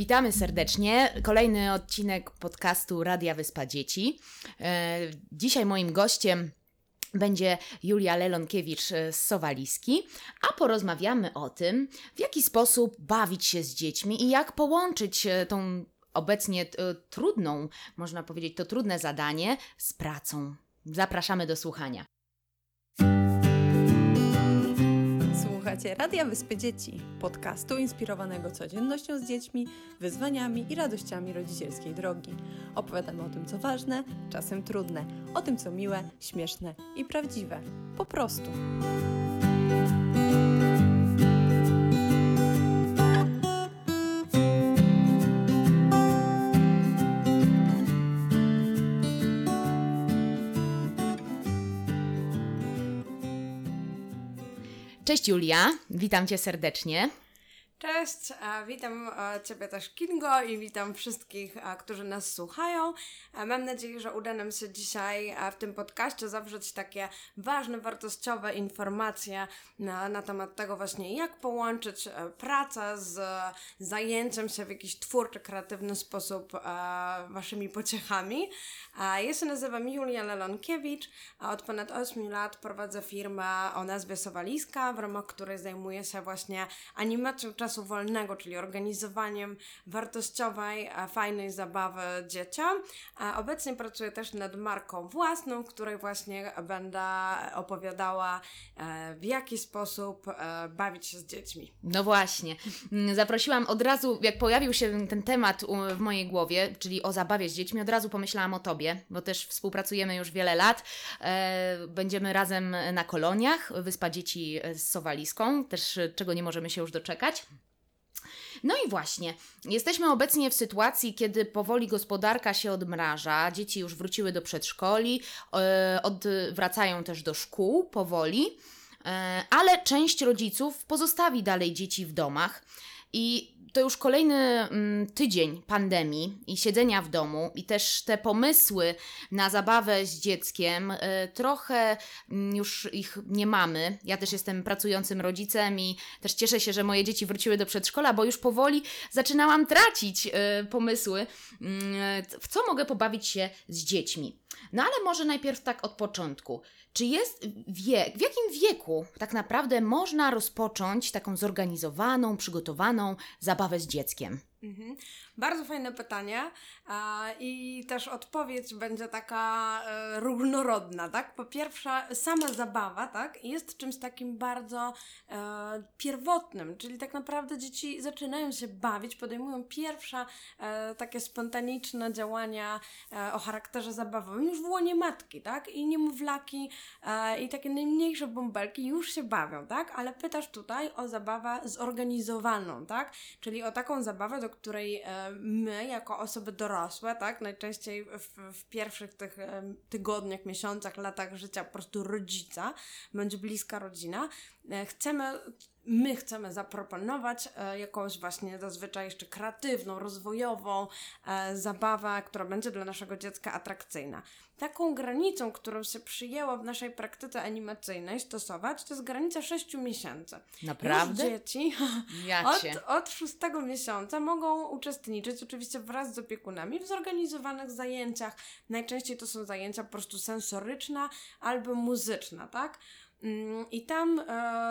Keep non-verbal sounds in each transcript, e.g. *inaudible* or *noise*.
Witamy serdecznie. Kolejny odcinek podcastu Radia Wyspa Dzieci. E, dzisiaj moim gościem będzie Julia Lelonkiewicz z Sowaliski, a porozmawiamy o tym, w jaki sposób bawić się z dziećmi i jak połączyć e, tą obecnie e, trudną, można powiedzieć, to trudne zadanie z pracą. Zapraszamy do słuchania. Słuchacie Radia Wyspy Dzieci, podcastu inspirowanego codziennością z dziećmi, wyzwaniami i radościami rodzicielskiej drogi. Opowiadamy o tym, co ważne, czasem trudne, o tym, co miłe, śmieszne i prawdziwe. Po prostu. Cześć Julia, witam Cię serdecznie. Cześć, witam Ciebie też Kingo i witam wszystkich, którzy nas słuchają. Mam nadzieję, że uda nam się dzisiaj w tym podcaście zawrzeć takie ważne, wartościowe informacje na, na temat tego właśnie, jak połączyć e, pracę z zajęciem się w jakiś twórczy, kreatywny sposób e, Waszymi pociechami. Ja się nazywam Julia Lelonkiewicz, a od ponad 8 lat prowadzę firmę o nazwie Sowaliska, w ramach której zajmuję się właśnie animacją czasu wolnego, czyli organizowaniem wartościowej, fajnej zabawy dzieciom. A obecnie pracuję też nad marką własną, w której właśnie będę opowiadała, e, w jaki sposób e, bawić się z dziećmi. No właśnie. Mm, zaprosiłam od razu, jak pojawił się ten temat w mojej głowie, czyli o zabawie z dziećmi, od razu pomyślałam o Tobie, bo też współpracujemy już wiele lat. E, będziemy razem na koloniach, Wyspa Dzieci z Sowaliską, też czego nie możemy się już doczekać. No i właśnie, jesteśmy obecnie w sytuacji, kiedy powoli gospodarka się odmraża, dzieci już wróciły do przedszkoli, e, wracają też do szkół powoli, e, ale część rodziców pozostawi dalej dzieci w domach. I to już kolejny mm, tydzień pandemii i siedzenia w domu, i też te pomysły na zabawę z dzieckiem, y, trochę mm, już ich nie mamy. Ja też jestem pracującym rodzicem i też cieszę się, że moje dzieci wróciły do przedszkola, bo już powoli zaczynałam tracić y, pomysły, y, w co mogę pobawić się z dziećmi. No ale może najpierw tak od początku. Czy jest wiek, w jakim wieku tak naprawdę można rozpocząć taką zorganizowaną, przygotowaną zabawę z dzieckiem? Mhm. Bardzo fajne pytanie i też odpowiedź będzie taka e, różnorodna, tak? Po pierwsze, sama zabawa, tak? Jest czymś takim bardzo e, pierwotnym, czyli tak naprawdę dzieci zaczynają się bawić, podejmują pierwsze e, takie spontaniczne działania o charakterze zabawowym już w łonie matki, tak? I niemowlaki i takie najmniejsze bąbelki już się bawią, tak? Ale pytasz tutaj o zabawę zorganizowaną, tak? Czyli o taką zabawę, do której e, my, jako osoby dorosłe, tak, najczęściej w, w pierwszych tych e, tygodniach, miesiącach, latach życia po prostu rodzica, bądź bliska rodzina, e, chcemy my chcemy zaproponować e, jakąś właśnie zazwyczaj jeszcze kreatywną, rozwojową e, zabawę, która będzie dla naszego dziecka atrakcyjna. Taką granicą, którą się przyjęło w naszej praktyce animacyjnej stosować, to jest granica 6 miesięcy. Naprawdę? Już dzieci *laughs* od, od 6 miesiąca mogą uczestniczyć oczywiście wraz z opiekunami w zorganizowanych zajęciach. Najczęściej to są zajęcia po prostu sensoryczne albo muzyczne, tak? Mm, I tam e,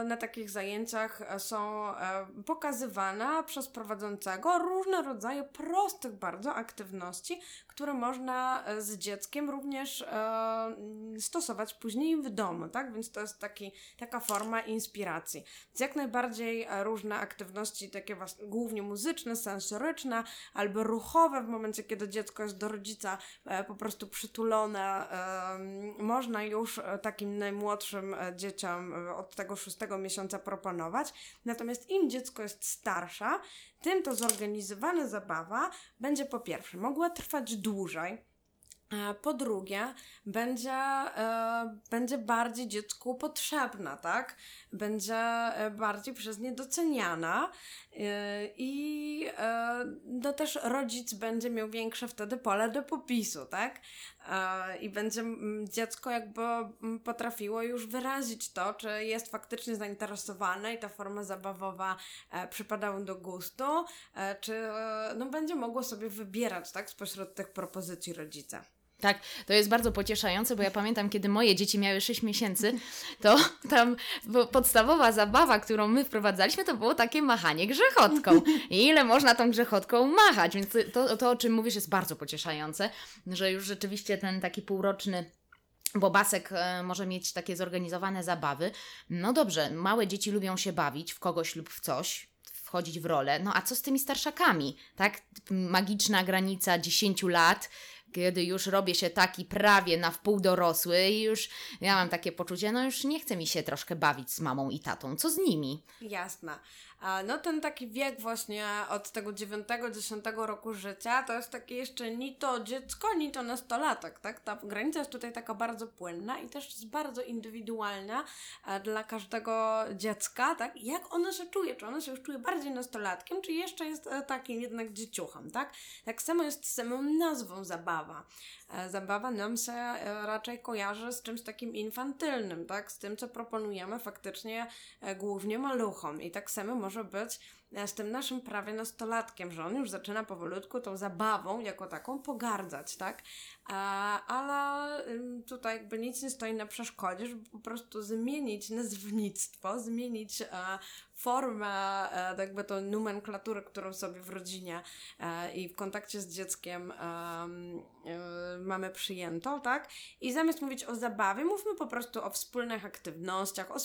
na takich zajęciach e, są e, pokazywane przez prowadzącego różne rodzaje prostych bardzo aktywności, które można z dzieckiem również stosować później w domu, tak? Więc to jest taki, taka forma inspiracji. Więc jak najbardziej różne aktywności, takie głównie muzyczne, sensoryczne albo ruchowe, w momencie kiedy dziecko jest do rodzica po prostu przytulone, można już takim najmłodszym dzieciom e, od tego szóstego miesiąca proponować. Natomiast im dziecko jest starsza, tym to zorganizowana zabawa będzie po pierwsze mogła trwać dłużej, E, po drugie, będzie, e, będzie bardziej dziecku potrzebna, tak? Będzie e, bardziej przez nie doceniana e, i no też rodzic będzie miał większe wtedy pole do popisu, tak? I będzie mm, dziecko jakby mm, potrafiło już wyrazić to, czy jest faktycznie zainteresowane i ta forma zabawowa e, przypada mu do gustu, e, czy e, no, będzie mogło sobie wybierać, tak? Spośród tych propozycji rodzica. Tak, to jest bardzo pocieszające, bo ja pamiętam, kiedy moje dzieci miały 6 miesięcy, to tam bo podstawowa zabawa, którą my wprowadzaliśmy, to było takie machanie grzechotką. I ile można tą grzechotką machać? Więc to, to o czym mówisz, jest bardzo pocieszające, że już rzeczywiście ten taki półroczny Bobasek e, może mieć takie zorganizowane zabawy. No dobrze, małe dzieci lubią się bawić w kogoś lub w coś, wchodzić w rolę. No a co z tymi starszakami? Tak? Magiczna granica 10 lat, kiedy już robię się taki prawie na wpół dorosły i już ja mam takie poczucie, no już nie chce mi się troszkę bawić z mamą i tatą. Co z nimi? Jasne. A no ten taki wiek właśnie od tego 9-10 roku życia to jest takie jeszcze ni to dziecko, ni to nastolatek, tak? Ta granica jest tutaj taka bardzo płynna i też jest bardzo indywidualna dla każdego dziecka, tak? Jak ono się czuje? Czy ono się już czuje bardziej nastolatkiem, czy jeszcze jest e, takim jednak dzieciuchem, tak? Tak samo jest z samą nazwą zabawa. E, Zabawa nam się e, raczej kojarzy z czymś takim infantylnym, tak? Z tym, co proponujemy faktycznie e, głównie maluchom. I tak samo może być z tym naszym prawie nastolatkiem, że on już zaczyna powolutku tą zabawą jako taką pogardzać, tak? Ale tutaj jakby nic nie stoi na przeszkodzie, żeby po prostu zmienić nazwnictwo, zmienić formę, e, tak jakby tą nomenklaturę, którą sobie w rodzinie e, i w kontakcie z dzieckiem em, e, mamy przyjętą, tak? I zamiast mówić o zabawie, mówmy po prostu o wspólnych aktywnościach, o,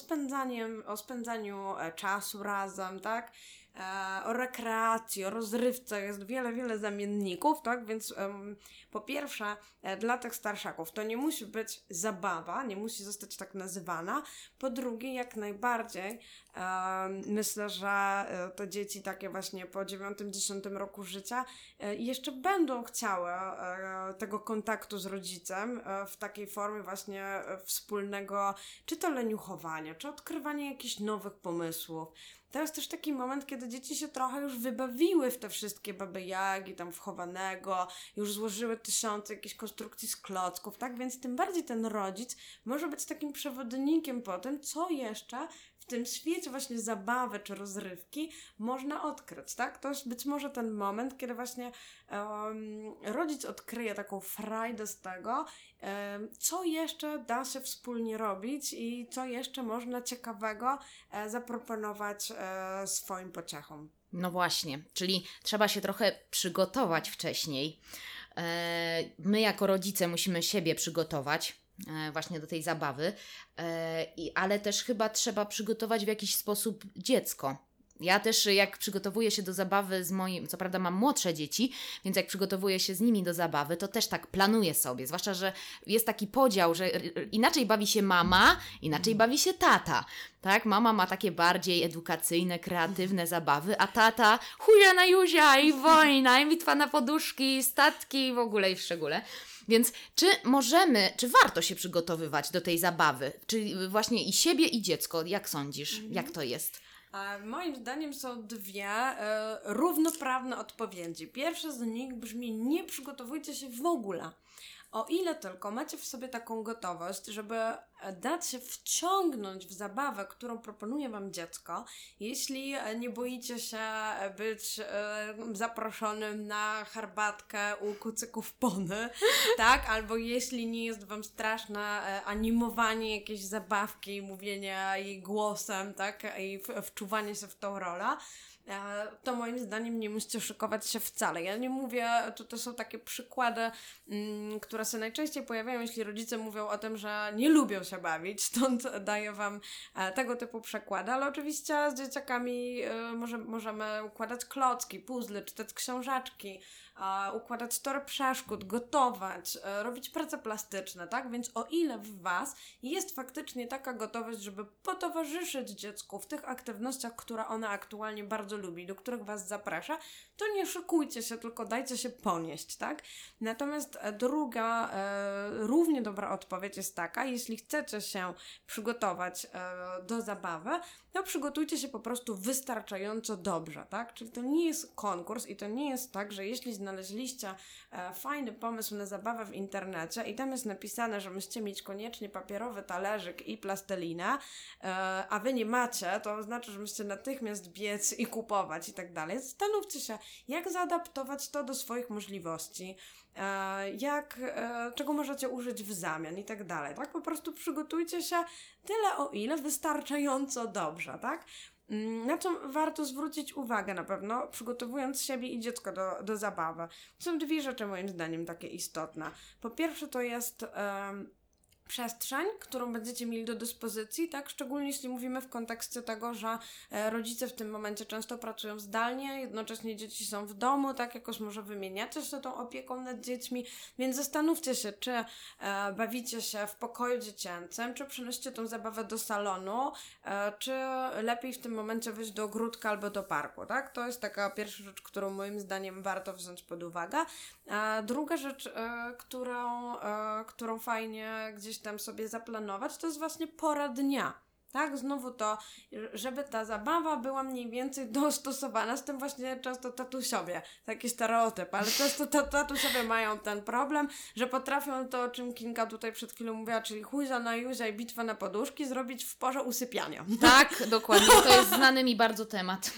o spędzaniu czasu razem, tak? O rekreacji, o rozrywce, jest wiele, wiele zamienników, tak? Więc em, po pierwsze, dla tych starszaków to nie musi być zabawa, nie musi zostać tak nazywana. Po drugie, jak najbardziej myślę, że e, te dzieci takie właśnie po 9-10 roku życia e, jeszcze będą chciały e, tego kontaktu z rodzicem w takiej formie właśnie wspólnego, czy to leniuchowania, czy odkrywania jakichś nowych pomysłów. To jest też taki moment, kiedy dzieci się trochę już wybawiły w te wszystkie baby jagi, tam wchowanego, już złożyły tysiące jakichś konstrukcji z klocków, tak? Więc tym bardziej ten rodzic może być takim przewodnikiem po tym, co jeszcze w tym świecie właśnie zabawy czy rozrywki można odkryć, tak? To jest być może ten moment, kiedy właśnie em, rodzic odkryje taką frajdę z tego, em, co jeszcze da się wspólnie robić i co jeszcze można ciekawego e, zaproponować e, swoim pociechom. No właśnie, czyli trzeba się trochę przygotować wcześniej. E, My jako rodzice musimy siebie przygotować właśnie do tej zabawy, e, ale też chyba trzeba przygotować w jakiś sposób dziecko. Ja też, jak przygotowuję się do zabawy z moim, co prawda mam młodsze dzieci, więc jak przygotowuję się z nimi do zabawy, to też tak planuję sobie. Zwłaszcza, że jest taki podział, że inaczej bawi się mama, inaczej bawi się tata. Tak, mama ma takie bardziej edukacyjne, kreatywne zabawy, a tata chuja na Juzia i wojna, i bitwa na poduszki, i statki i w ogóle i w szczególe. Więc czy możemy, czy warto się przygotowywać do tej zabawy? Czy właśnie i siebie, i dziecko? Jak sądzisz? Jak to jest? A moim zdaniem są dwie e, równoprawne odpowiedzi. Pierwsza z nich brzmi: nie przygotowujcie się w ogóle. O ile tylko macie w sobie taką gotowość, żeby e, dać się wciągnąć w zabawę, którą proponuje Wam dziecko, jeśli e, nie boicie się e, być zaproszonym na herbatkę u kucyków pony, *laughs* tak? Albo jeśli nie jest Wam straszne animowanie jakiejś zabawki, mówienie jej głosem, tak? I wczuwanie się w tą rolę, to moim zdaniem nie musicie szykować się wcale. Ja nie mówię, to, to są takie przykłady, mm, które się najczęściej pojawiają, jeśli rodzice mówią o tym, że nie lubią się bawić, *laughs* stąd daję Wam e, tego typu przykłady, ale oczywiście z dzieciakami e, może, możemy układać klocki, puzzle, czytać książeczki, e, układać tory przeszkód, gotować, e, robić prace plastyczne, tak? Więc o ile w Was jest faktycznie taka gotowość, żeby potowarzyszyć dziecku w tych aktywnościach, które one aktualnie bardzo lubi, do których Was zaprasza, to nie szykujcie się, tylko dajcie się ponieść, tak? Natomiast e, druga, e, równie dobra odpowiedź jest taka, jeśli chcecie się przygotować do zabawy, to przygotujcie się po prostu wystarczająco dobrze, tak? Czyli to nie jest konkurs i to nie jest tak, że jeśli znaleźliście fajny pomysł na zabawę w internecie i tam jest napisane, że musicie mieć koniecznie papierowy talerzyk i plastelinę, e, a wy nie macie, to znaczy, że musicie natychmiast biec i kupować i tak dalej. Zastanówcie się, jak zaadaptować to do swoich możliwości, e, jak, e, czego możecie użyć w zamian i tak dalej, tak? Po prostu przygotujcie się tyle o ile wystarczająco dobrze, tak? Mm, Na co warto zwrócić uwagę na pewno, przygotowując siebie i dziecko do, do zabawy. Są dwie rzeczy moim zdaniem takie istotne. Po pierwsze to jest przestrzeń, którą będziecie mieli do dyspozycji, tak? Szczególnie jeśli mówimy w kontekście tego, że e, rodzice w tym momencie często pracują zdalnie, jednocześnie dzieci są w domu, tak? Jakoś może wymieniacie się tą opieką nad dziećmi, więc zastanówcie się, czy e, bawicie się w pokoju dziecięcym, czy przenosicie tą zabawę do salonu, e, czy lepiej w tym momencie wyjść do ogródka albo do parku, tak? To jest taka pierwsza rzecz, którą moim zdaniem warto wziąć pod uwagę. A druga rzecz, e, którą, e, którą fajnie gdzieś tam sobie zaplanować, to jest właśnie pora dnia. Tak, znowu to, żeby ta zabawa była mniej więcej dostosowana, z tym właśnie często tatusiowie, taki stereotyp, ale często ta- tatusiowie mają ten problem, że potrafią to, o czym Kinga tutaj przed chwilą mówiła, czyli chujza na juzia i bitwa na poduszki, zrobić w porze usypiania. Tak, dokładnie. To jest znany mi bardzo temat.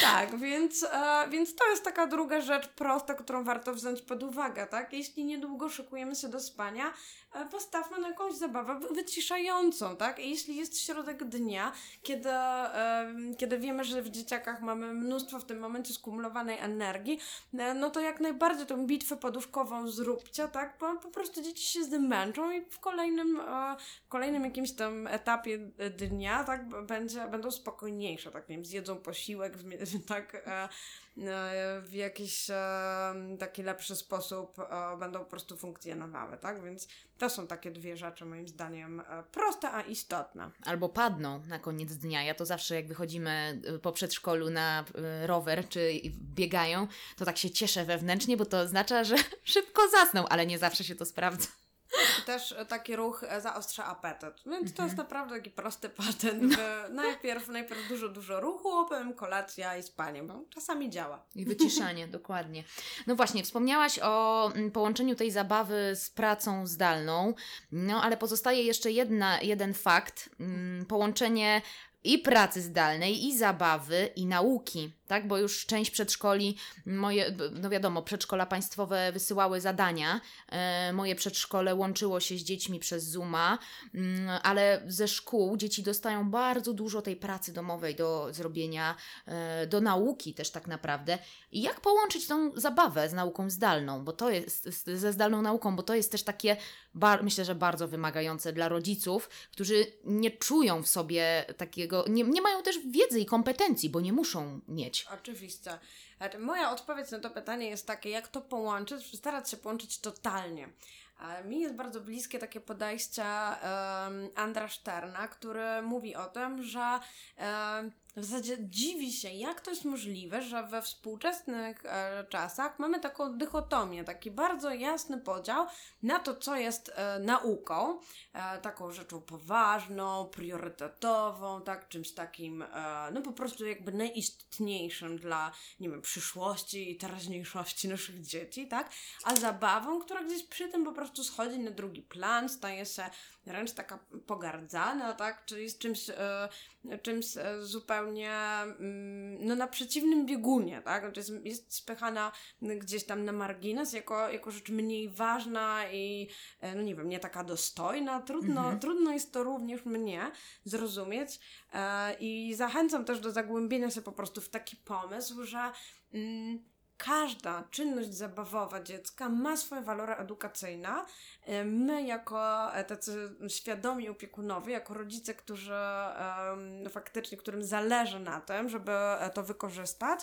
Tak, więc, e, więc to jest taka druga rzecz prosta, którą warto wziąć pod uwagę, tak? Jeśli niedługo szykujemy się do spania, e, postawmy na jakąś zabawę wy- wyciszającą, tak? I jeśli jest środek dnia, kiedy, e, kiedy wiemy, że w dzieciakach mamy mnóstwo w tym momencie skumulowanej energii, e, no to jak najbardziej tą bitwę poduszkową zróbcie, tak? Bo po prostu dzieci się zmęczą i w kolejnym, e, w kolejnym jakimś tam etapie e, dnia, tak? Będzie, będą spokojniejsze, tak? Nie wiem, zjedzą posiłek, *laughs* tak? E, w jakiś e, taki lepszy sposób e, będą po prostu funkcjonowały, tak? Więc to są takie dwie rzeczy moim zdaniem proste, a istotne. Albo padną na koniec dnia. Ja to zawsze, jak wychodzimy po przedszkolu na rower, czy biegają, to tak się cieszę wewnętrznie, bo to oznacza, że *laughs* szybko zasną, ale nie zawsze się to sprawdza. Też e, taki ruch e, zaostrza apetyt. Więc to jest naprawdę taki prosty patent. że najpierw, najpierw dużo, dużo ruchu, a potem kolacja i spanie, bo czasami działa. I wyciszanie, *laughs* dokładnie. No właśnie, wspomniałaś o mm, połączeniu tej zabawy z pracą zdalną, no ale pozostaje jeszcze jedna, jeden fakt. mm, Połączenie i pracy zdalnej, i zabawy, i nauki, tak? Bo już część przedszkoli, moje, no wiadomo, przedszkola państwowe wysyłały zadania. E, moje przedszkole łączyło się z dziećmi przez Zooma, mm, ale ze szkół dzieci dostają bardzo dużo tej pracy domowej do zrobienia, e, do nauki też tak naprawdę. I jak połączyć tą zabawę z nauką zdalną, bo to jest ze zdalną nauką, bo to jest też takie, myślę, że bardzo wymagające dla rodziców, którzy nie czują w sobie takiego, nie, nie mają też wiedzy i kompetencji, bo nie muszą mieć. Oczywiście. Znaczy, Moja odpowiedź na to pytanie jest takie, jak to połączyć? Starać się połączyć totalnie. A Mi jest bardzo bliskie takie podejście um, Andra Szterna, który mówi o tym, że em, w zasadzie dziwi się, jak to jest możliwe, że we współczesnych e, czasach mamy taką dychotomię, taki bardzo jasny podział na to, co jest e, nauką, e, taką rzeczą poważną, priorytetową, tak, czymś takim, e, no po prostu jakby najistotniejszym dla, nie wiem, przyszłości i teraźniejszości naszych dzieci, tak, a zabawą, która gdzieś przy tym po prostu schodzi na drugi plan, staje się wręcz taka pogardzana, tak, czyli z czymś, e, czymś e, zupełnie mm, no na przeciwnym biegunie, tak, jest, jest spychana gdzieś tam na margines jako, jako rzecz mniej ważna i e, no nie wiem, nie taka dostojna, trudno, Mhm. trudno jest to również mnie zrozumieć e, i zachęcam też do zagłębienia się po prostu w taki pomysł, że mm, każda czynność zabawowa dziecka ma swoje walory edukacyjne. E, My, jako e, tacy świadomi opiekunowie, jako rodzice, którzy faktycznie, którym zależy na tym, żeby e, to wykorzystać,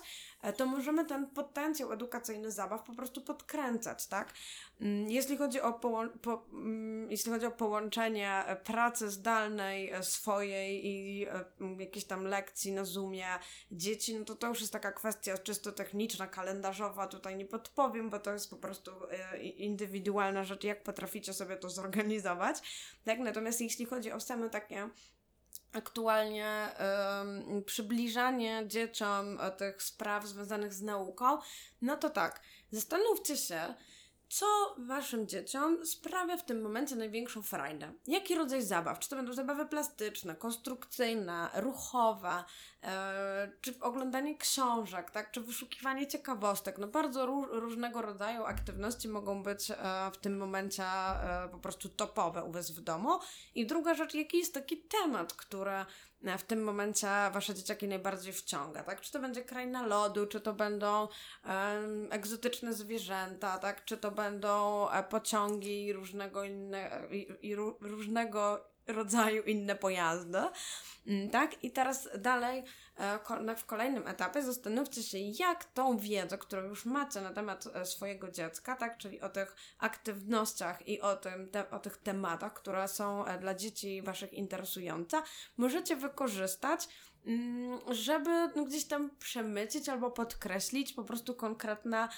to możemy ten potencjał edukacyjny zabaw po prostu podkręcać, tak? Mm, Jeśli chodzi o, po, mm, jeśli chodzi o połączenie pracy zdalnej swojej i e, m, jakiejś tam lekcji na Zoomie dzieci, no to to już jest taka kwestia czysto techniczna, kalendarzowa, tutaj nie podpowiem, bo to jest po prostu indywidualna rzecz, jak potraficie sobie to zorganizować. Tak? Natomiast jeśli chodzi o same takie aktualnie em, przybliżanie dzieciom e, tych spraw związanych z nauką, no to tak, zastanówcie się, co waszym dzieciom sprawia w tym momencie największą frajdę? Jaki rodzaj zabaw? Czy to będą zabawy plastyczne, konstrukcyjne, ruchowe, e, czy oglądanie książek, tak? Czy wyszukiwanie ciekawostek? No bardzo ró- różnego rodzaju aktywności mogą być e, w tym momencie e, po prostu topowe u was w domu. I druga rzecz, jaki jest taki temat, który w tym momencie wasze dzieciaki najbardziej wciąga, tak? Czy to będzie kraina lodu, czy to będą em, egzotyczne zwierzęta, tak? Czy to będą e, pociągi różnego inne, i, i ró- różnego rodzaju inne pojazdy, Mm, tak? I teraz dalej e, w kolejnym etapie zastanówcie się, jak tą wiedzę, którą już macie na temat e, swojego dziecka, tak? Czyli o tych aktywnościach i o, tym, te, o tych tematach, które są e, dla dzieci waszych interesujące, możecie wykorzystać żeby no, gdzieś tam przemycić albo podkreślić po prostu konkretne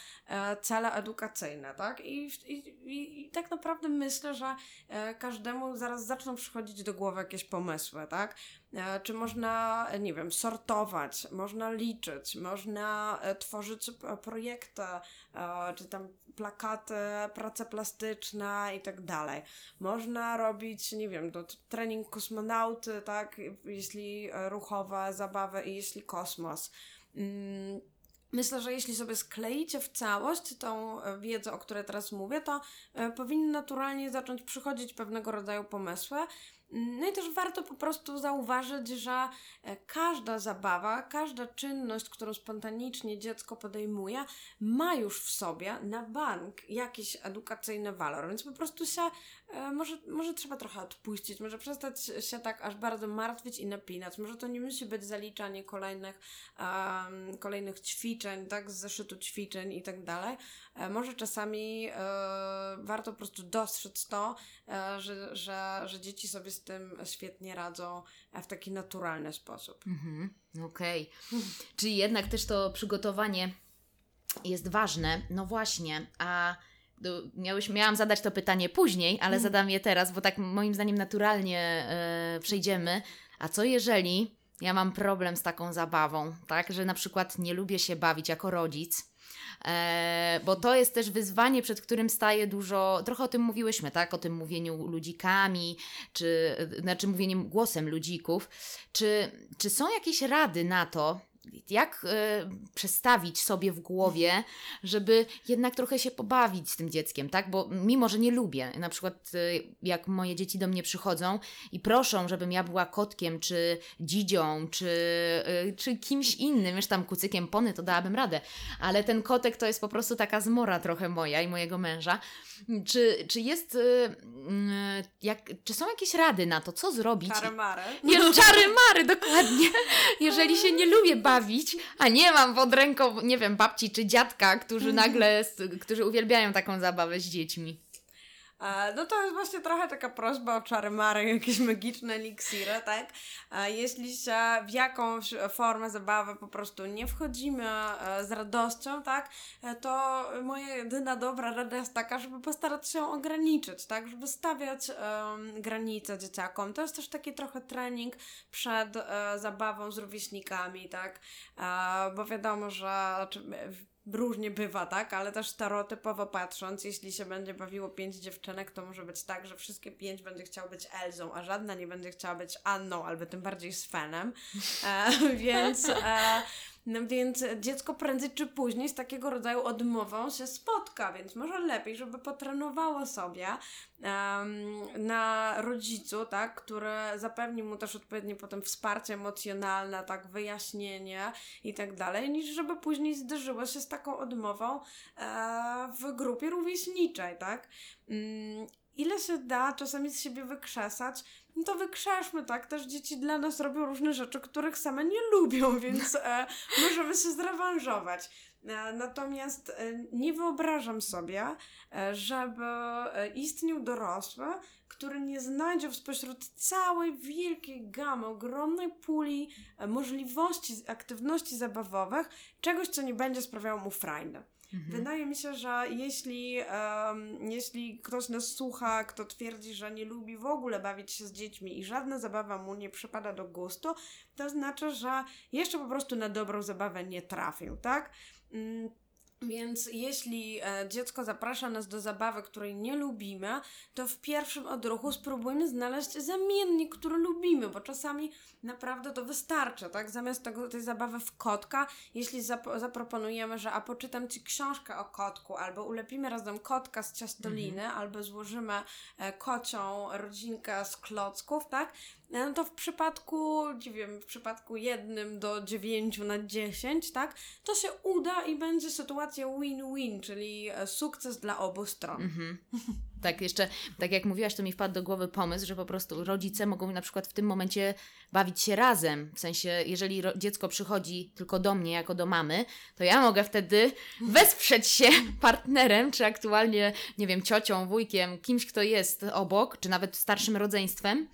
cele edukacyjne, tak? I, i, i, tak naprawdę myślę, że e, każdemu zaraz zaczną przychodzić do głowy jakieś pomysły, tak? E, czy można, e, nie wiem, sortować, można liczyć, można tworzyć projekty, czy tam plakaty, prace plastyczne i tak dalej. Można robić, nie wiem, to t- trening kosmonauty, tak, jeśli e, ruchowe zabawy i jeśli kosmos. Mm, Myślę, że jeśli sobie skleicie w całość tą e, wiedzę, o której teraz mówię, to e, powinny naturalnie zacząć przychodzić pewnego rodzaju pomysły. No i też warto po prostu zauważyć, że e, każda zabawa, każda czynność, którą spontanicznie dziecko podejmuje, ma już w sobie na bank jakiś edukacyjny walor, więc po prostu się może, może trzeba trochę odpuścić, może przestać się tak aż bardzo martwić i napinać. Może to nie musi być zaliczanie kolejnych, em, kolejnych ćwiczeń, tak, z zeszytu ćwiczeń i tak dalej. E, Może czasami e, warto po prostu dostrzec to, e, że, że, że dzieci sobie z tym świetnie radzą e, w taki naturalny sposób. Mhm, Okej. Czyli jednak też to przygotowanie jest ważne. No właśnie, a miałeś, miałam zadać to pytanie później, ale zadam je teraz, bo tak moim zdaniem naturalnie e, przejdziemy. A co jeżeli ja mam problem z taką zabawą, tak, że na przykład nie lubię się bawić jako rodzic? E, bo to jest też wyzwanie, przed którym staje dużo, trochę o tym mówiłyśmy, tak? O tym mówieniu ludzikami, czy znaczy mówieniem głosem ludzików. Czy, czy są jakieś rady na to, jak e, przestawić sobie w głowie, żeby jednak trochę się pobawić z tym dzieckiem, tak? Bo mimo, że nie lubię, na przykład e, jak moje dzieci do mnie przychodzą i proszą, żebym ja była kotkiem, czy dzidzią, czy, e, czy kimś innym, już tam kucykiem pony, to dałabym radę, ale ten kotek to jest po prostu taka zmora trochę moja i mojego męża. Czy, czy jest, mm, jak, czy są jakieś rady na to, co zrobić? Czary-mary. Jest czary mary, dokładnie. Jeżeli się nie lubię bawić, a nie mam pod ręką, nie wiem, babci czy dziadka, którzy nagle, s- którzy uwielbiają taką zabawę z dziećmi. E, No to jest właśnie trochę taka prośba o czary-mary, *laughs* jakieś magiczne eliksiry, tak? E, Jeśli się w jakąś formę zabawy po prostu nie wchodzimy e, z radością, tak? To moja jedyna dobra rada jest taka, żeby postarać się ograniczyć, tak? Żeby stawiać em, granice dzieciakom. To jest też taki trochę trening przed zabawą z rówieśnikami, tak? Bo wiadomo, że znaczy, różnie bywa, tak? Ale też stereotypowo patrząc, jeśli się będzie bawiło pięć dziewczynek, to może być tak, że wszystkie pięć będzie chciało być Elzą, a żadna nie będzie chciała być Anną, albo tym bardziej Svenem. E, *laughs* więc, e, No więc dziecko prędzej czy później z takiego rodzaju odmową się spotka, więc może lepiej, żeby potrenowało sobie na rodzicu, tak, które zapewni mu też odpowiednie potem wsparcie emocjonalne, tak, wyjaśnienie i tak dalej, niż żeby później zderzyło się z taką odmową e, w grupie rówieśniczej, tak. Um, ile się da czasami z siebie wykrzesać, no to wykrzeszmy, tak? Też dzieci dla nas robią różne rzeczy, których same nie lubią, więc e, możemy się zrewanżować. E, natomiast e, nie wyobrażam sobie, e, żeby istniał dorosły, który nie znajdzie spośród całej wielkiej gamy, ogromnej puli możliwości, aktywności zabawowych, czegoś, co nie będzie sprawiało mu frajdy. Mhm. Wydaje mi się, że jeśli, um, jeśli ktoś nas słucha, kto twierdzi, że nie lubi w ogóle bawić się z dziećmi i żadna zabawa mu nie przypada do gustu, to znaczy, że jeszcze po prostu na dobrą zabawę nie trafił, tak? Mm więc jeśli e, dziecko zaprasza nas do zabawy, której nie lubimy, to w pierwszym odruchu spróbujmy znaleźć zamiennik, który lubimy, bo czasami naprawdę to wystarczy, tak? Zamiast tego, tej zabawy w kotka, jeśli zap zaproponujemy, że a poczytam Ci książkę o kotku, albo ulepimy razem kotka z ciastoliny, mhm. albo złożymy e, kocią rodzinkę z klocków, tak? No to w przypadku, nie wiem, w przypadku jednym do dziewięciu na dziesięć, tak, to się uda i będzie sytuacja win-win, czyli e, sukces dla obu stron. Mhm. Tak, jeszcze, tak jak mówiłaś, to mi wpadł do głowy pomysł, że po prostu rodzice mogą na przykład w tym momencie bawić się razem. W sensie, jeżeli dziecko przychodzi tylko do mnie jako do mamy, to ja mogę wtedy wesprzeć się *laughs* partnerem, czy aktualnie, nie wiem, ciocią, wujkiem, kimś, kto jest obok, czy nawet starszym rodzeństwem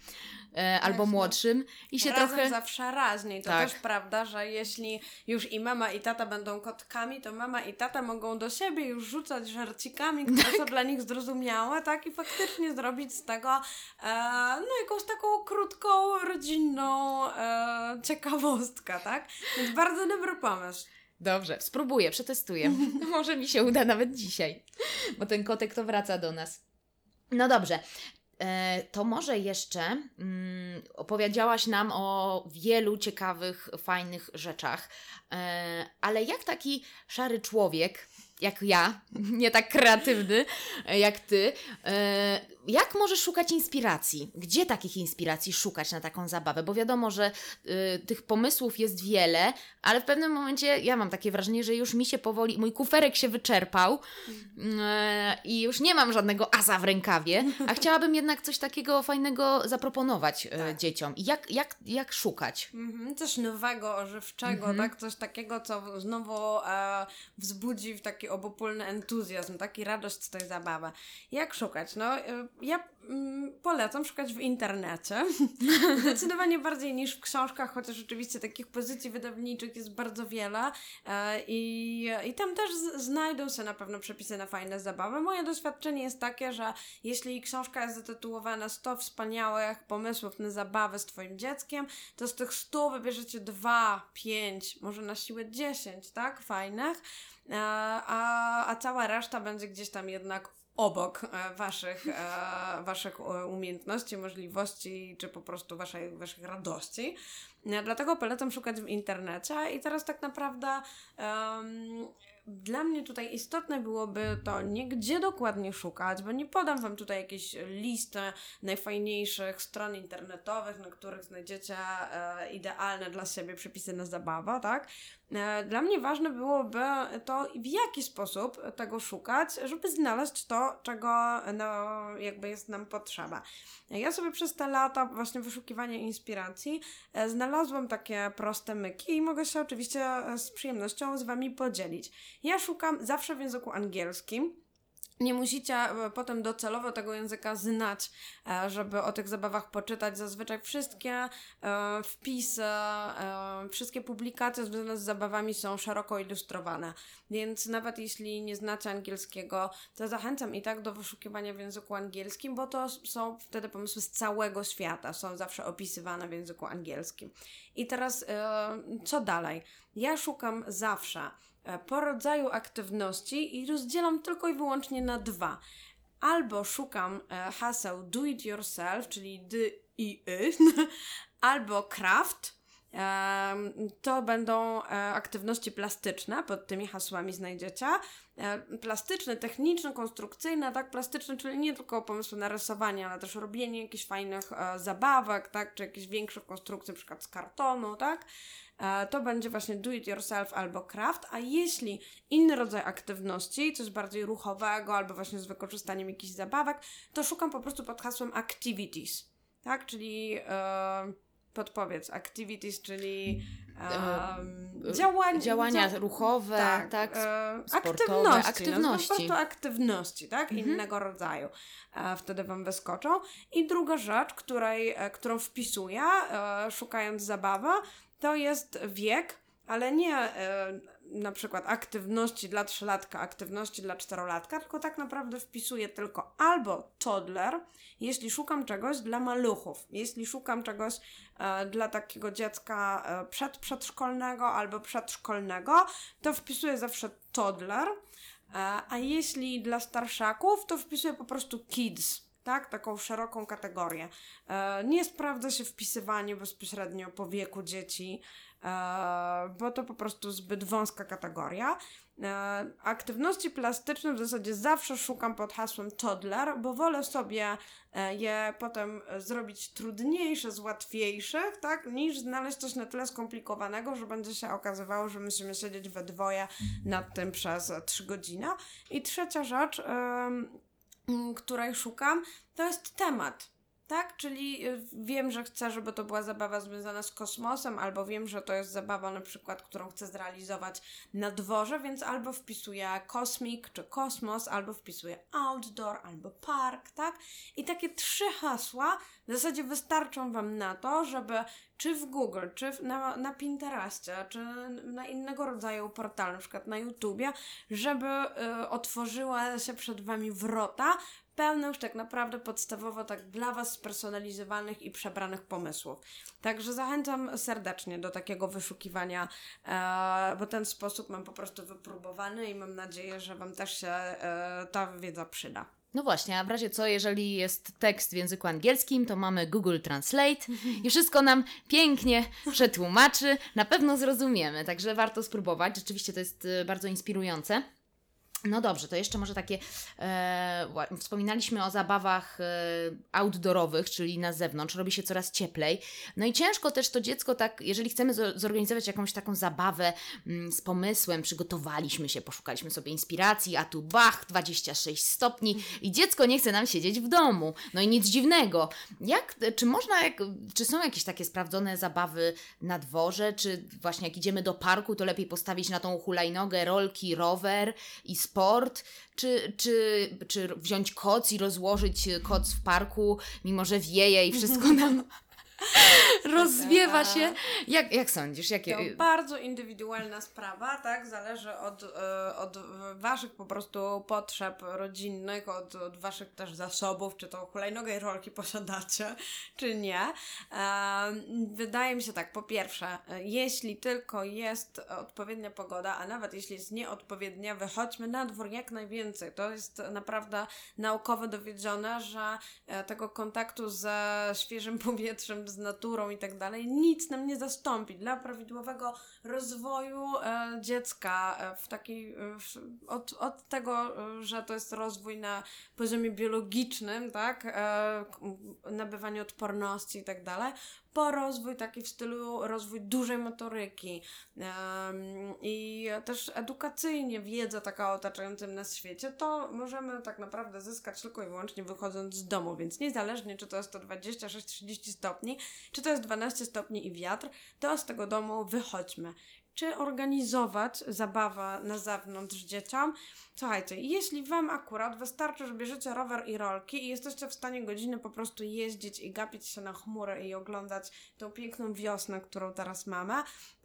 e, albo młodszym i się Razem trochę... zawsze raźniej. To tak. też prawda, że jeśli już i mama i tata będą kotkami, to mama i tata mogą do siebie już rzucać żarcikami, które tak. są dla nich zrozumiałe, tak? I faktycznie zrobić z tego e, no jakąś taką krótką, rodzinną e, ciekawostkę, tak? Więc bardzo dobry pomysł. Dobrze, spróbuję, przetestuję. *laughs* Może mi się uda nawet dzisiaj, bo ten kotek to wraca do nas. No dobrze, to może jeszcze mm, opowiedziałaś nam o wielu ciekawych, fajnych rzeczach, e, ale jak taki szary człowiek, jak ja, *laughs* nie tak kreatywny jak ty, e, jak możesz szukać inspiracji? Gdzie takich inspiracji szukać na taką zabawę? Bo wiadomo, że y, tych pomysłów jest wiele, ale w pewnym momencie ja mam takie wrażenie, że już mi się powoli, mój kuferek się wyczerpał y, i już nie mam żadnego asa w rękawie, a chciałabym jednak coś takiego fajnego zaproponować tak. dzieciom. Jak, jak, jak szukać? Mhm, coś nowego, ożywczego, mhm. tak? Coś takiego, co znowu e, wzbudzi w taki obopólny entuzjazm, taki radość z tej zabawy. Jak szukać? No, e, ja mm, polecam szukać w internecie. *laughs* Zdecydowanie bardziej niż w książkach, chociaż oczywiście takich pozycji wydawniczych jest bardzo wiele. E, i, I tam też znajdą się na pewno przepisy na fajne zabawy. Moje doświadczenie jest takie, że jeśli książka jest zatytułowana 100 wspaniałych pomysłów na zabawę z Twoim dzieckiem, to z tych 100 wybierzecie 2, 5, może na siłę 10, tak? Fajnych. E, a, a cała reszta będzie gdzieś tam jednak obok e, waszych, e, waszych umiejętności, możliwości, czy po prostu waszej, waszych radości. Dlatego polecam szukać w internecie i teraz tak naprawdę um, dla mnie tutaj istotne byłoby to nie gdzie dokładnie szukać, bo nie podam Wam tutaj jakiejś listy najfajniejszych stron internetowych, na których znajdziecie e, idealne dla siebie przepisy na zabawę, tak? E, dla mnie ważne byłoby to, w jaki sposób tego szukać, żeby znaleźć to, czego no, jakby jest nam potrzeba. Ja sobie przez te lata właśnie wyszukiwania inspiracji e, znalazłam takie proste myki i mogę się oczywiście z przyjemnością z Wami podzielić. Ja szukam zawsze w języku angielskim. Nie musicie e, potem docelowo tego języka znać, e, żeby o tych zabawach poczytać. Zazwyczaj wszystkie e, wpisy, wszystkie publikacje związane z zabawami są szeroko ilustrowane. Więc nawet jeśli nie znacie angielskiego, to zachęcam i tak do wyszukiwania w języku angielskim, bo to są wtedy pomysły z całego świata. Są zawsze opisywane w języku angielskim. I teraz co dalej? Ja szukam zawsze po rodzaju aktywności i rozdzielam tylko i wyłącznie na dwa. Albo szukam e, haseł do it yourself, czyli d i y, *laughs* albo craft, To będą e, aktywności plastyczne, pod tymi hasłami znajdziecie. E, Plastyczne, techniczne, konstrukcyjne, tak? Plastyczne, czyli nie tylko pomysły na rysowanie, ale też robienie jakichś fajnych e, zabawek, tak? Czy jakichś większych konstrukcji, przykład z kartonu, tak? E, To będzie właśnie do it yourself albo craft, a jeśli inny rodzaj aktywności, coś bardziej ruchowego albo właśnie z wykorzystaniem jakichś zabawek, to szukam po prostu pod hasłem activities, tak? Czyli e, podpowiedz, activities, czyli E, działań, Działania dzia- ruchowe, tak, tak, sportowe, aktywności, aktywności. No, po prostu aktywności, tak, Mhm. innego rodzaju. Wtedy Wam wyskoczą. I druga rzecz, której, którą wpisuję, szukając zabawy, to jest wiek, ale nie e, na przykład aktywności dla trzylatka, aktywności dla czterolatka, tylko tak naprawdę wpisuję tylko albo toddler, jeśli szukam czegoś dla maluchów, jeśli szukam czegoś e, dla takiego dziecka e, przedprzedszkolnego albo przedszkolnego, to wpisuję zawsze toddler, e, a jeśli dla starszaków, to wpisuję po prostu kids. Tak, taką szeroką kategorię. E, nie sprawdza się wpisywanie bezpośrednio po wieku dzieci, e, bo to po prostu zbyt wąska kategoria. E, aktywności plastyczne w zasadzie zawsze szukam pod hasłem toddler, bo wolę sobie je potem zrobić trudniejsze z łatwiejszych, tak, niż znaleźć coś na tyle skomplikowanego, że będzie się okazywało, że musimy siedzieć we dwoje nad tym przez trzy godziny. I trzecia rzecz, której szukam, to jest temat. Tak, czyli y, wiem, że chcę, żeby to była zabawa związana z kosmosem, albo wiem, że to jest zabawa na przykład, którą chcę zrealizować na dworze, więc albo wpisuję kosmik czy kosmos, albo wpisuję outdoor, albo park, tak? I takie trzy hasła w zasadzie wystarczą Wam na to, żeby czy w Google, czy na, na Pinterestie, czy na innego rodzaju portalu, na przykład na YouTubie, żeby y, otworzyła się przed Wami wrota pełne już tak naprawdę podstawowo tak dla Was spersonalizowanych i przebranych pomysłów. Także zachęcam serdecznie do takiego wyszukiwania, e, bo ten sposób mam po prostu wypróbowany i mam nadzieję, że Wam też się e, ta wiedza przyda. No właśnie, a w razie co, jeżeli jest tekst w języku angielskim, to mamy Google Translate *laughs* i wszystko nam pięknie przetłumaczy, na pewno zrozumiemy, także warto spróbować. Rzeczywiście to jest e, bardzo inspirujące. No dobrze, to jeszcze może takie. E, wspominaliśmy o zabawach e, outdoorowych, czyli na zewnątrz, robi się coraz cieplej. No i ciężko też to dziecko, tak, jeżeli chcemy zo- zorganizować jakąś taką zabawę mm, z pomysłem, przygotowaliśmy się, poszukaliśmy sobie inspiracji, a tu bach, 26 stopni i dziecko nie chce nam siedzieć w domu. No i nic dziwnego. Jak, czy można, jak, czy są jakieś takie sprawdzone zabawy na dworze, czy właśnie jak idziemy do parku, to lepiej postawić na tą hulajnogę, rolki, rower i sport, czy, czy, czy wziąć koc i rozłożyć koc w parku, mimo że wieje i wszystko *laughs* nam *laughs* rozwiewa się. Jak, jak sądzisz? Jakie... To bardzo indywidualna sprawa, tak? Zależy od, e, od Waszych po prostu potrzeb rodzinnych, od, od Waszych też zasobów, czy to hulajnogę i rolki posiadacie, czy nie. Wydaje mi się tak, po pierwsze, jeśli tylko jest odpowiednia pogoda, a nawet jeśli jest nieodpowiednia, wychodźmy na dwór jak najwięcej. To jest naprawdę naukowo dowiedzione, że e, tego kontaktu ze świeżym powietrzem, z naturą i tak dalej, nic nam nie zastąpi dla prawidłowego rozwoju e, dziecka e, w takiej, e, w, od, od tego, e, że to jest rozwój na poziomie biologicznym, tak, e, nabywanie odporności i tak dalej, po rozwój taki w stylu rozwój dużej motoryki i też edukacyjnie wiedza taka o otaczającym nas świecie, to możemy tak naprawdę zyskać tylko i wyłącznie wychodząc z domu, więc niezależnie czy to jest to 26-30 stopni, czy to jest 12 stopni i wiatr, to z tego domu wychodźmy. Czy organizować zabawę na zewnątrz dzieciom? Słuchajcie, jeśli Wam akurat wystarczy, że bierzecie rower i rolki i jesteście w stanie godziny po prostu jeździć i gapić się na chmurę i oglądać tą piękną wiosnę, którą teraz mamy,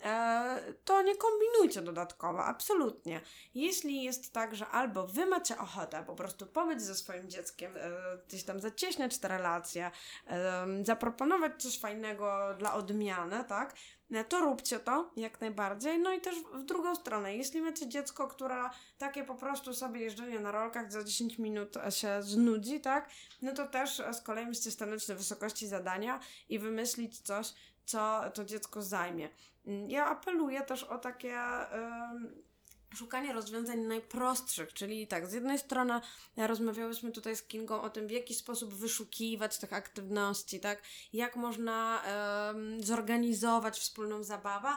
e, to nie kombinujcie dodatkowo, absolutnie. Jeśli jest tak, że albo Wy macie ochotę po prostu pobyć ze swoim dzieckiem, e, gdzieś tam zacieśniać te relacje, e, zaproponować coś fajnego dla odmiany, tak? E, to róbcie to jak najbardziej. No i też w drugą stronę, jeśli macie dziecko, które takie po prostu sobie jeżdżenie na rolkach za 10 minut e, się znudzi, tak? No to też e, z kolei musicie stanąć na wysokości zadania i wymyślić coś, co to dziecko zajmie. Mm, Ja apeluję też o takie. em, Szukanie rozwiązań najprostszych, czyli tak, z jednej strony e, rozmawiałyśmy tutaj z Kingą o tym, w jaki sposób wyszukiwać tych aktywności, tak, jak można em, zorganizować wspólną zabawę.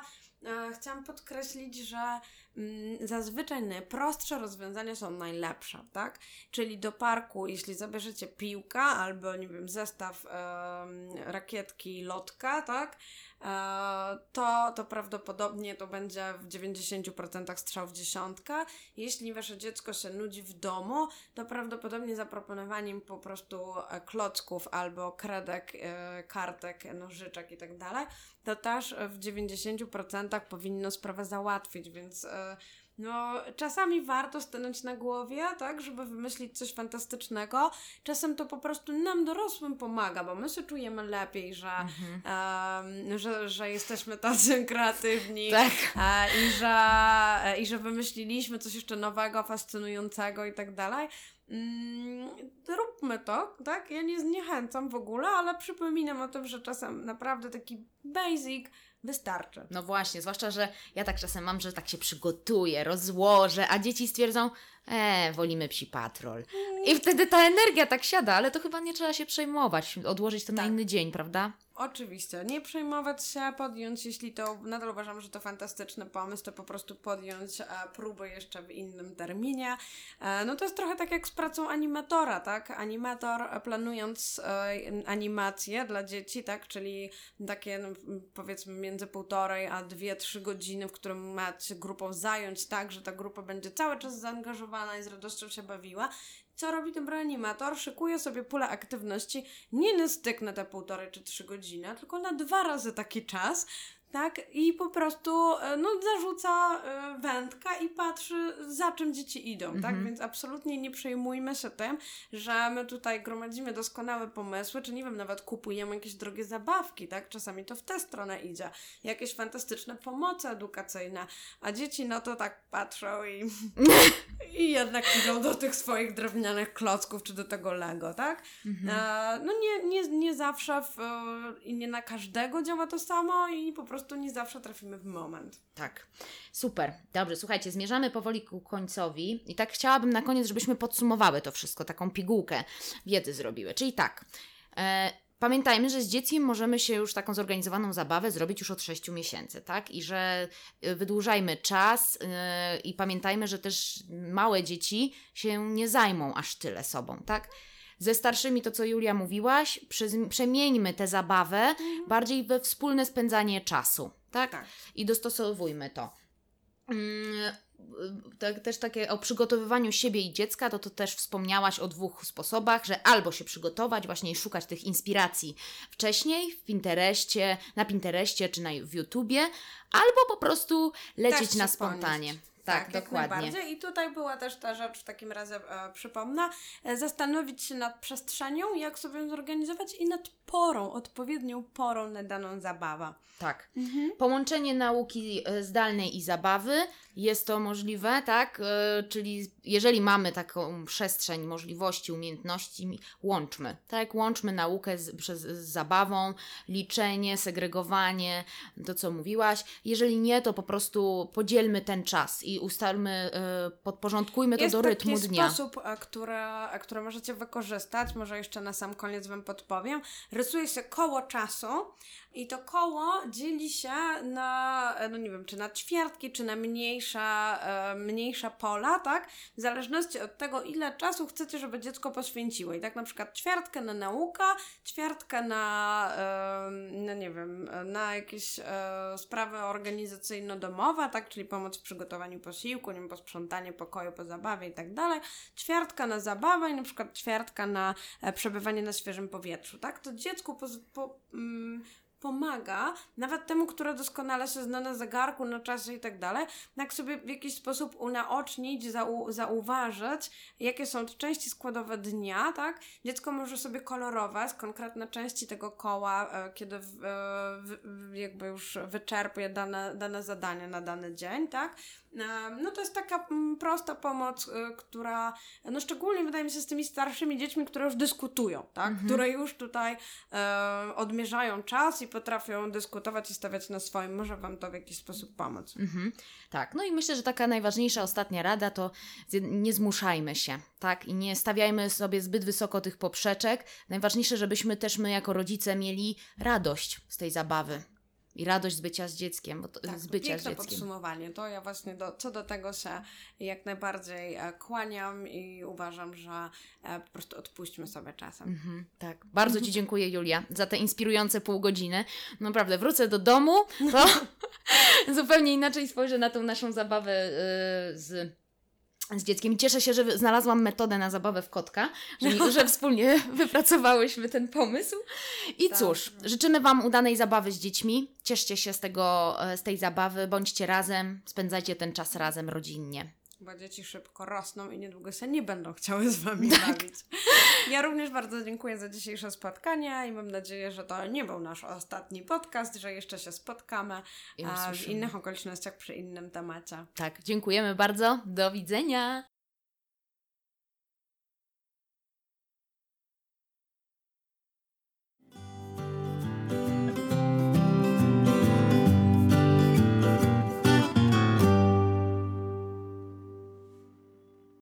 E, chciałam podkreślić, że mm, zazwyczaj najprostsze rozwiązania są najlepsze, tak? Czyli do parku, jeśli zabierzecie piłkę albo, nie wiem, zestaw rakietki, lotka, tak? E, to, to prawdopodobnie to będzie w 90% strzał w dziesiątkę. Jeśli wasze dziecko się nudzi w domu, to prawdopodobnie zaproponowanie im po prostu e, klocków albo kredek, e, kartek, nożyczek i tak dalej, to też w 90% powinno sprawę załatwić, więc no, czasami warto stanąć na głowie, tak, żeby wymyślić coś fantastycznego. Czasem to po prostu nam dorosłym pomaga, bo my się czujemy lepiej, że, em, że, że jesteśmy tacy *laughs* kreatywni Tak. e, i, że, e, i że wymyśliliśmy coś jeszcze nowego, fascynującego i tak dalej. Mm, róbmy to, tak? Ja nie zniechęcam w ogóle, ale przypominam o tym, że czasem naprawdę taki basic wystarczy. No właśnie, zwłaszcza, że ja tak czasem mam, że tak się przygotuję, rozłożę, a dzieci stwierdzą, e, wolimy psi patrol. I wtedy ta energia tak siada, ale to chyba nie trzeba się przejmować, odłożyć to na Tak. inny dzień, prawda? Oczywiście, nie przejmować się, podjąć, jeśli to nadal uważam, że to fantastyczny pomysł, to po prostu podjąć e, próbę jeszcze w innym terminie. E, no to jest trochę tak jak z pracą animatora, tak? Animator e, planując animacje dla dzieci, tak? Czyli takie no, powiedzmy między półtorej a dwie, trzy godziny, w którym macie grupą zająć tak, że ta grupa będzie cały czas zaangażowana i z radością się bawiła. Co robi dobry animator? Szykuje sobie pulę aktywności nie na styk na te półtorej czy trzy godziny, tylko na dwa razy taki czas, tak? I po prostu e, no, zarzuca e, wędka i patrzy, za czym dzieci idą, tak? Więc absolutnie nie przejmujmy się tym, że my tutaj gromadzimy doskonałe pomysły, czy nie wiem, nawet kupujemy jakieś drogie zabawki, tak? Czasami to w tę stronę idzie. Jakieś fantastyczne pomoce edukacyjne, a dzieci no to tak patrzą i, *laughs* i jednak idą do tych swoich drewnianych klocków, czy do tego Lego, tak? E, no nie, nie, nie zawsze w, e, i nie na każdego działa to samo i po prostu nie zawsze trafimy w moment. Tak. Super. Dobrze, słuchajcie, zmierzamy powoli ku końcowi i tak chciałabym na koniec, żebyśmy podsumowały to wszystko, taką pigułkę wiedzy zrobiły. Czyli tak, e, pamiętajmy, że z dzieckiem możemy się już taką zorganizowaną zabawę zrobić już od 6 miesięcy, tak? I że e, wydłużajmy czas e, i pamiętajmy, że też małe dzieci się nie zajmą aż tyle sobą, tak? Ze starszymi, to co Julia mówiłaś, przemieńmy tę zabawę bardziej we wspólne spędzanie czasu, tak? Tak. I dostosowujmy to. Mm, tak, też takie o przygotowywaniu siebie i dziecka, to to też wspomniałaś o dwóch sposobach, że albo się przygotować, właśnie i szukać tych inspiracji wcześniej w Pinterestie, na Pinterestie czy na, w YouTubie, albo po prostu lecieć Też na spontanie. Tak, jak dokładnie. najbardziej. I tutaj była też ta rzecz, w takim razie e, przypomnę, e, zastanowić się nad przestrzenią, jak sobie ją zorganizować i nad porą, odpowiednią porą na daną zabawę. Tak. Połączenie nauki e, zdalnej i zabawy jest to możliwe, tak? E, Czyli jeżeli mamy taką przestrzeń możliwości, umiejętności, łączmy, tak? Łączmy naukę z, przez, z zabawą, liczenie, segregowanie, to co mówiłaś. Jeżeli nie, to po prostu podzielmy ten czas i ustalmy, e, podporządkujmy to Jest do rytmu taki dnia. sposób, e, który, e, który możecie wykorzystać, może jeszcze na sam koniec Wam podpowiem. Rysuje się koło czasu i to koło dzieli się na, e, no nie wiem, czy na ćwiartki, czy na mniejsza, e, mniejsza pola, tak? W zależności od tego, ile czasu chcecie, żeby dziecko poświęciło. I tak na przykład ćwiartkę na naukę, ćwiartkę na, e, no nie wiem, na jakieś e, sprawy organizacyjno-domowe, tak? Czyli pomoc w przygotowaniu posiłku, nie wiem, posprzątanie pokoju po zabawie i tak dalej. Ćwiartka na zabawę i na przykład ćwiartka na e, przebywanie na świeżym powietrzu, tak? To dziecku poz, po, mm, pomaga nawet temu, które doskonale się zna na zegarku, na czasie i tak dalej, jak sobie w jakiś sposób unaocznić, zau- zauważyć, jakie są te części składowe dnia, tak? Dziecko może sobie kolorować konkretne części tego koła, e, kiedy e, w, w, jakby już wyczerpie dane, dane zadanie na dany dzień, tak? No to jest taka mm, prosta pomoc, e, która, no szczególnie wydaje mi się z tymi starszymi dziećmi, które już dyskutują, tak? Które już tutaj e, odmierzają czas i potrafią dyskutować i stawiać na swoim. Może Wam to w jakiś sposób pomóc. Mhm. Tak, no i myślę, że taka najważniejsza ostatnia rada to nie zmuszajmy się, tak? I nie stawiajmy sobie zbyt wysoko tych poprzeczek. Najważniejsze, żebyśmy też my jako rodzice mieli radość z tej zabawy i radość z bycia z dzieckiem, bo to, Tak, z bycia z piękne dzieckiem. podsumowanie. To ja właśnie do, co do tego się jak najbardziej e, kłaniam i uważam, że e, po prostu odpuśćmy sobie czasem. Mhm, tak, bardzo Ci dziękuję Julia za te inspirujące pół godziny. Naprawdę, wrócę do domu, to *laughs* *laughs* zupełnie inaczej spojrzę na tą naszą zabawę y, z, z dzieckiem. Cieszę się, że znalazłam metodę na zabawę w kotka, że, że wspólnie *laughs* wypracowałyśmy ten pomysł. I Tak. cóż, życzymy Wam udanej zabawy z dziećmi. Cieszcie się z, tego, e, z tej zabawy, bądźcie razem, spędzajcie ten czas razem rodzinnie. Bo dzieci szybko rosną i niedługo się nie będą chciały z Wami Tak. bawić. Ja również bardzo dziękuję za dzisiejsze spotkanie i mam nadzieję, że to nie był nasz ostatni podcast, że jeszcze się spotkamy w innych okolicznościach przy innym temacie. Tak, dziękujemy bardzo. Do widzenia.